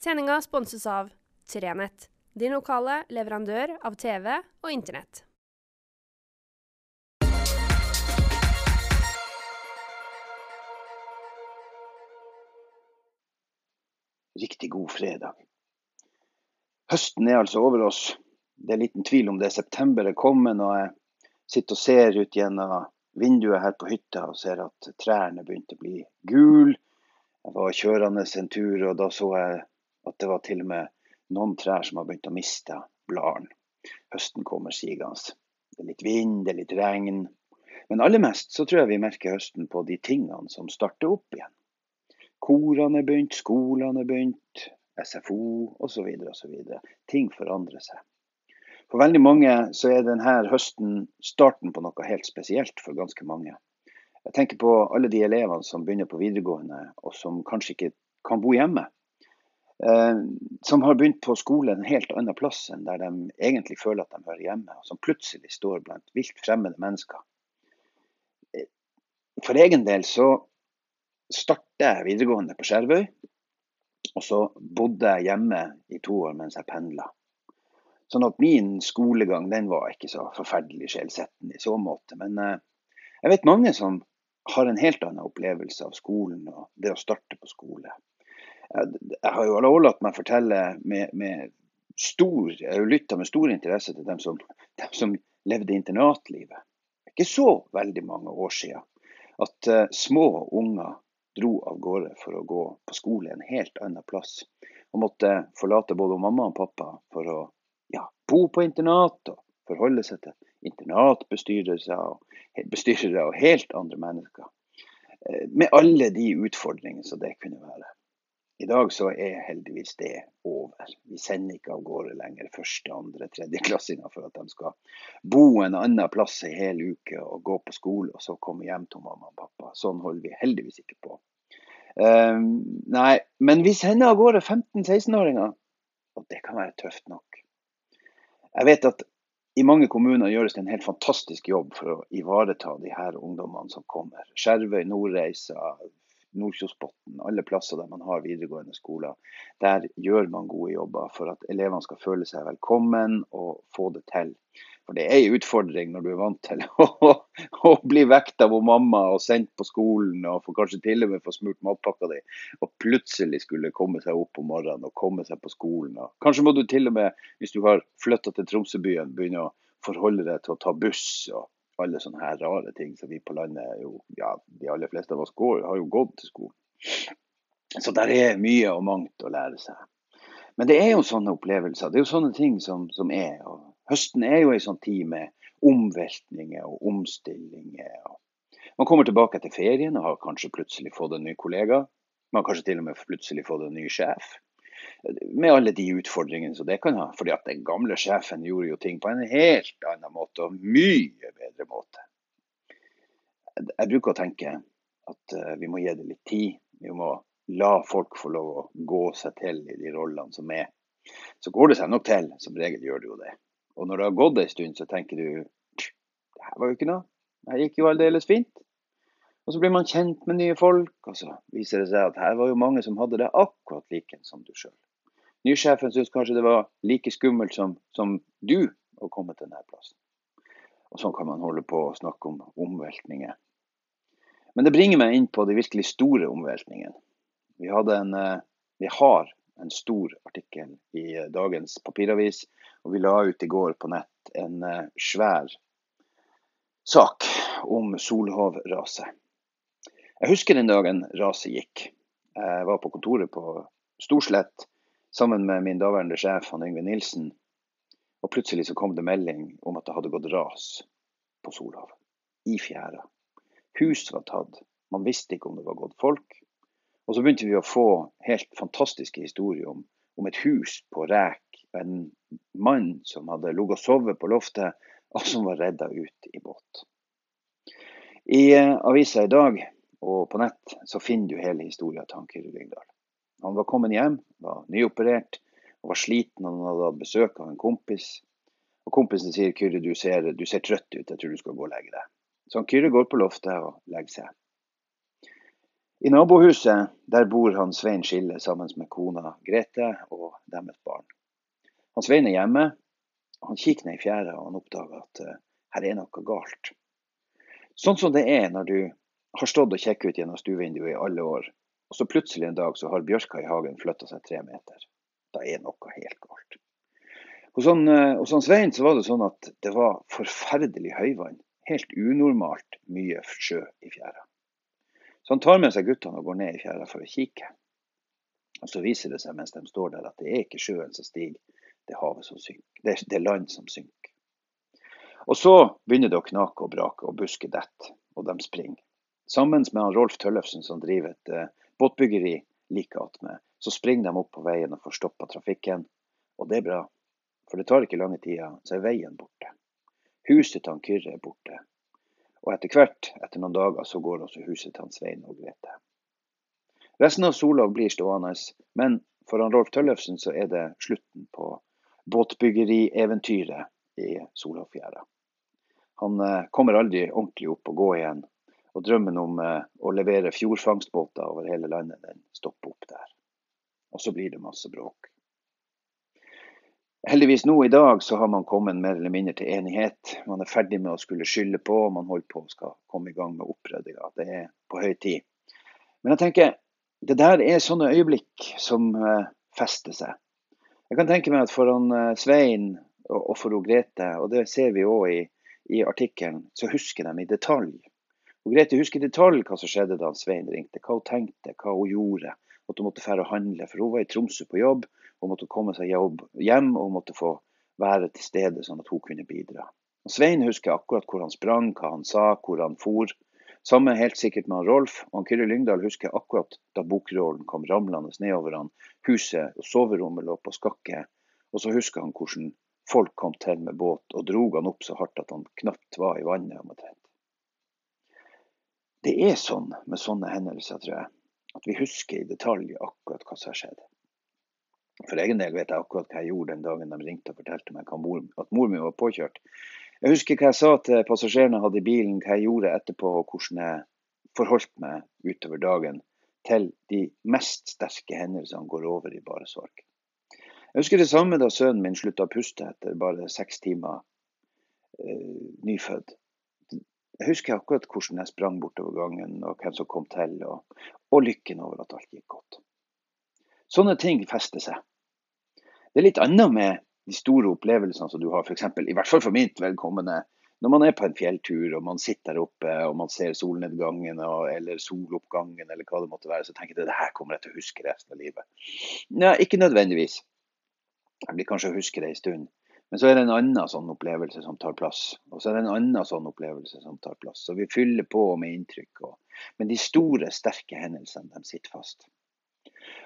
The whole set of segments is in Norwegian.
Sendinga sponses av Trenett, din lokale leverandør av TV og Internett. Riktig god fredag. Høsten er altså over oss. Det er liten tvil om det er september er kommet når jeg sitter og ser ut gjennom vinduet her på hytta og ser at trærne begynte å bli gule. Jeg var kjørende en tur, og da så jeg at det var til og med noen trær som har begynt å miste bladene. Høsten kommer sigende. Det er litt vind, det er litt regn. Men aller mest så tror jeg vi merker høsten på de tingene som starter opp igjen. Korene er begynt, skolene er begynt, SFO osv. osv. Ting forandrer seg. For veldig mange så er denne høsten starten på noe helt spesielt for ganske mange. Jeg tenker på alle de elevene som begynner på videregående og som kanskje ikke kan bo hjemme. Eh, som har begynt på skole en helt annen plass enn der de egentlig føler at de hører hjemme. Og som plutselig står blant vilt fremmede mennesker. Eh, for egen del så startet jeg videregående på Skjervøy. Og så bodde jeg hjemme i to år mens jeg pendla. Sånn at min skolegang den var ikke så forferdelig skjellsettende i så måte. Men eh, jeg vet mange som har en helt annen opplevelse av skolen og det å starte på skole. Jeg har jo alle latt meg fortelle med, med stor Jeg har lytta med stor interesse til dem som, dem som levde internatlivet. Det er ikke så veldig mange år siden at uh, små unger dro av gårde for å gå på skole en helt annen plass. Og måtte forlate både mamma og pappa for å ja, bo på internat og forholde seg til internatbestyrelser og, bestyrere og helt andre mennesker. Uh, med alle de utfordringene som det kunne være. I dag så er heldigvis det over. Vi sender ikke av gårde lenger første, andre, tredjeklassinger for at de skal bo en annen plass en hel uke og gå på skole og så komme hjem til mamma og pappa. Sånn holder vi heldigvis ikke på. Um, nei, men vi sender av gårde 15-16-åringer, og det kan være tøft nok. Jeg vet at i mange kommuner gjøres det en helt fantastisk jobb for å ivareta de her ungdommene som kommer. Skjervøy, Nordreisa, Nordkjosbotn, alle plasser der man har videregående skoler. Der gjør man gode jobber for at elevene skal føle seg velkommen og få det til. For det er en utfordring når du er vant til å, å bli vekt av mamma og sendt på skolen og for kanskje til og med få smurt matpakka di, og plutselig skulle komme seg opp om morgenen og komme seg på skolen. Og kanskje må du til og med, hvis du har flytta til Tromsøbyen, begynne å forholde deg til å ta buss og alle sånne her rare ting som vi på landet jo, ja, de aller fleste av oss går, har jo gått til skolen. Så der er mye og mangt å lære seg. Men det er jo sånne opplevelser. Det er jo sånne ting som, som er. Og høsten er jo en sånn tid med omveltninger og omstillinger. Man kommer tilbake etter ferien og har kanskje plutselig fått en ny kollega. Man har kanskje til og med plutselig fått en ny sjef med alle de utfordringene som det kan ha. Fordi at den gamle sjefen gjorde jo ting på en helt annen måte, og mye bedre måte. Jeg bruker å tenke at eh, vi må gi det litt tid. Vi må la folk få lov å gå seg til i de rollene som er. Så går det seg nok til. Som regel gjør det jo det. Og når det har gått en stund, så tenker du det her var jo ikke noe. Det gikk jo aldeles fint. Og så blir man kjent med nye folk, og så viser det seg at her var jo mange som hadde det akkurat like som du sjøl. Nysjefen syntes kanskje det var like skummelt som, som du å komme til denne plassen. Og sånn kan man holde på å snakke om omveltninger. Men det bringer meg inn på de virkelig store omveltningene. Vi, eh, vi har en stor artikkel i eh, dagens papiravis, og vi la ut i går på nett en eh, svær sak om Solhov-raset. Jeg husker den dagen raset gikk. Jeg var på kontoret på Storslett sammen med min daværende sjef han Yngve Nilsen. Og plutselig så kom det melding om at det hadde gått ras på Solhav. I fjæra. Hus var tatt. Man visste ikke om det var gått folk. Og så begynte vi å få helt fantastiske historier om, om et hus på Ræk. En mann som hadde ligget og sovet på loftet, og som var redda ut i båt. I uh, avisa i dag og på nett så finner du hele historien til han Kyrre Lyngdal. Han var kommet hjem, var nyoperert og var sliten. Han hadde hatt besøk av en kompis. Og Kompisen sier Kyrre, du ser, du ser trøtt ut, jeg tror du skal gå og legge deg. Så han Kyrre går på loftet og legger seg. I nabohuset der bor han Svein Skille sammen med kona Grete og deres barn. Han Svein er hjemme. Han kikker ned i fjæra og han oppdager at uh, her er noe galt. Sånn som det er når du har stått og kikket ut gjennom stuevinduet i alle år, og så plutselig en dag så har bjørka i hagen flytta seg tre meter. Da er noe helt galt. Hos han, uh, hos han Svein så var det sånn at det var forferdelig høyvann. Helt unormalt mye sjø i fjæra. Så han tar med seg guttene og går ned i fjæra for å kikke. Og Så viser det seg mens de står der at det er ikke sjøen som stiger, det er havet som synker. Er, det er land som synker. Og så begynner det å knake og brake, og busker detter, og de springer. Sammen med han Rolf Tøllefsen som driver et uh, båtbyggeri like attmed, så springer de opp på veien og får stoppa trafikken. Og det er bra, for det tar ikke lange tida, så er veien borte. Huset til han Kyrre er borte. Og etter hvert, etter noen dager, så går også huset til han Svein og Grete. Resten av Solhaug blir stående, men for han Rolf Tøllefsen så er det slutten på båtbyggerieventyret i Solhavfjæra. Han eh, kommer aldri ordentlig opp og gå igjen, og drømmen om eh, å levere fjordfangstbåter over hele landet, den stopper opp der. Og så blir det masse bråk. Heldigvis nå i dag så har man kommet mer eller mindre til enighet. Man er ferdig med å skulle skylde på, og man holder på å skal komme i gang med opprydninga. Det er på høy tid. Men jeg tenker, det der er sånne øyeblikk som uh, fester seg. Jeg kan tenke meg at for han uh, Svein og for Grete, og det ser vi òg i, i artikkelen, så husker de i detalj. Og Grete husker i detalj hva som skjedde da Svein ringte, hva hun tenkte, hva hun gjorde. At hun måtte dra og handle, for hun var i Tromsø på jobb hun måtte komme seg jobb, hjem og hun måtte få være til stede sånn at hun kunne bidra. Og Svein husker akkurat hvor han sprang, hva han sa, hvor han for. Samme helt sikkert med han Rolf. Og han Kyrre Lyngdal husker akkurat da bokrollen kom ramlende nedover han. Huset og soverommet lå på skakke. Og så husker han hvordan folk kom til med båt og drog han opp så hardt at han knapt var i vannet. Det er sånn med sånne hendelser, tror jeg, at vi husker i detalj akkurat hva som har skjedd. For egen del vet jeg akkurat hva jeg gjorde den dagen de ringte og fortalte meg at mor mi var påkjørt. Jeg husker hva jeg sa til passasjerene hadde i bilen, hva jeg gjorde etterpå og hvordan jeg forholdt meg utover dagen til de mest sterke hendelsene går over i bare sorg. Jeg husker det samme da sønnen min slutta å puste etter bare seks timer eh, nyfødt. Jeg husker akkurat hvordan jeg sprang bortover gangen og hvem som kom til, og, og lykken over at alt gikk godt. Sånne ting fester seg. Det er litt annet med de store opplevelsene som du har, f.eks. i hvert fall for mitt velkommende, Når man er på en fjelltur og man sitter der oppe og man ser solnedgangen eller soloppgangen, eller hva det måtte være, så tenker jeg at det her kommer jeg til å huske resten av livet. Nei, ikke nødvendigvis. Jeg blir kanskje å huske det en stund. Men så er det en annen sånn opplevelse som tar plass. Og så er det en annen sånn opplevelse som tar plass. Så vi fyller på med inntrykk. Og... Men de store, sterke hendelsene, de sitter fast.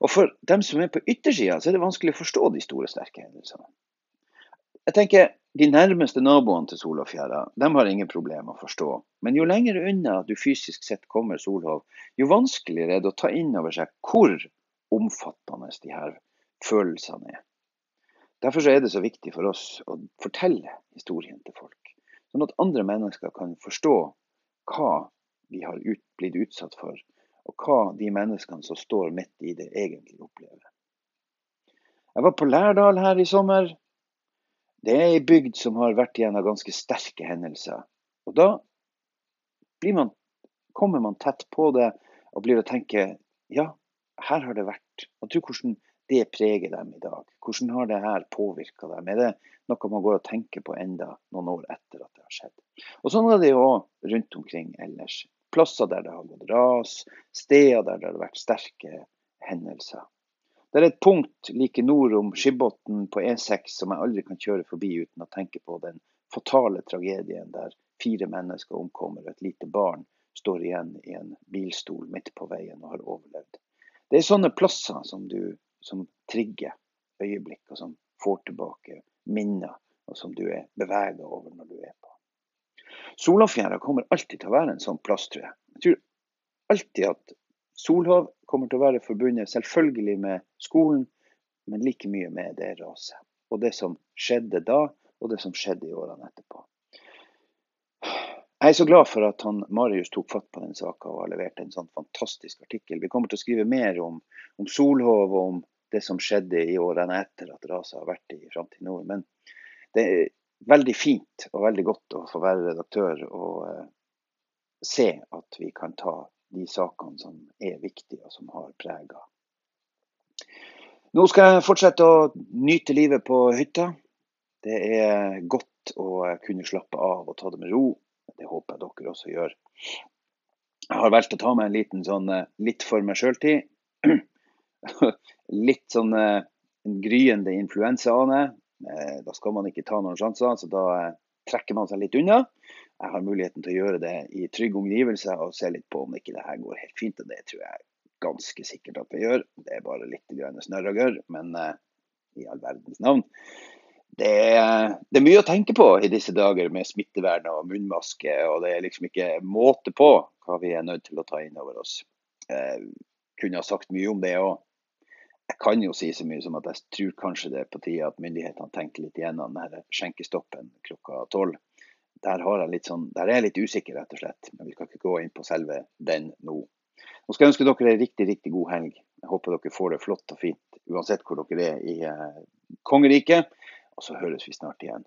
Og for dem som er på yttersida, så er det vanskelig å forstå de store, sterke hendelsene. Jeg tenker De nærmeste naboene til Solhofjæra de har ingen problemer å forstå. Men jo lenger unna du fysisk sett kommer Solhov, jo vanskeligere er det å ta inn over seg hvor omfattende de her følelsene er. Derfor er det så viktig for oss å fortelle historien til folk, sånn at andre mennesker kan forstå hva vi har ut, blitt utsatt for, og hva de menneskene som står midt i det, egentlig opplever. Jeg var på Lærdal her i sommer. Det er ei bygd som har vært igjennom ganske sterke hendelser. Og da man, kommer man tett på det og blir å tenke ja, her har det vært. Og tro hvordan det preger dem i dag. Hvordan har det her påvirka dem? Er det noe man går og tenker på enda noen år etter at det har skjedd? Og Sånn er det jo rundt omkring ellers plasser der det har gått ras, steder der det har vært sterke hendelser. Det er et punkt like nord om Skibotn på E6 som jeg aldri kan kjøre forbi uten å tenke på den fatale tragedien der fire mennesker omkommer og et lite barn står igjen i en bilstol midt på veien og har overlevd. Det er sånne plasser som, du, som trigger øyeblikk, og som får tilbake minner, og som du er bevega over når du er på. Solafjæra kommer alltid til å være en sånn plass, tror jeg. Jeg tror alltid at Solhav kommer til å være forbundet selvfølgelig med skolen, men like mye med det raset. Og det som skjedde da, og det som skjedde i årene etterpå. Jeg er så glad for at han, Marius tok fatt på den saka og har levert en sånn fantastisk artikkel. Vi kommer til å skrive mer om, om Solhov og om det som skjedde i årene etter at raset har vært i Framtid Nord. Men det er veldig fint og veldig godt å få være redaktør og eh, se at vi kan ta de sakene som er viktige og som har prega. Nå skal jeg fortsette å nyte livet på hytta. Det er godt å kunne slappe av og ta det med ro det håper jeg dere også gjør. Jeg har valgt å ta meg en liten sånn eh, litt for meg sjøl-tid. litt sånn eh, en gryende influensaane. Eh, da skal man ikke ta noen sjanser, så da trekker man seg litt unna. Jeg har muligheten til å gjøre det i trygge omgivelser og se litt på om ikke det her går helt fint. og Det tror jeg ganske sikkert at det gjør. Det er bare litt snørr og gørr, men i all verdens navn det er, det er, mye å tenke på i disse dager med smittevern og munnmaske. Og det er liksom ikke måte på hva vi er nødt til å ta inn over oss. Eh, kunne ha sagt mye om det òg. Jeg kan jo si så mye som at jeg tror kanskje det er på tide at myndighetene tenker litt igjennom denne skjenkestoppen klokka tolv. Der, sånn, der, er jeg litt usikker, rett og slett. Men vi skal ikke gå inn på selve den nå. Nå skal jeg ønske dere en riktig, riktig god helg. Jeg håper dere får det flott og fint uansett hvor dere er i eh, kongeriket. Og så høres vi snart igjen.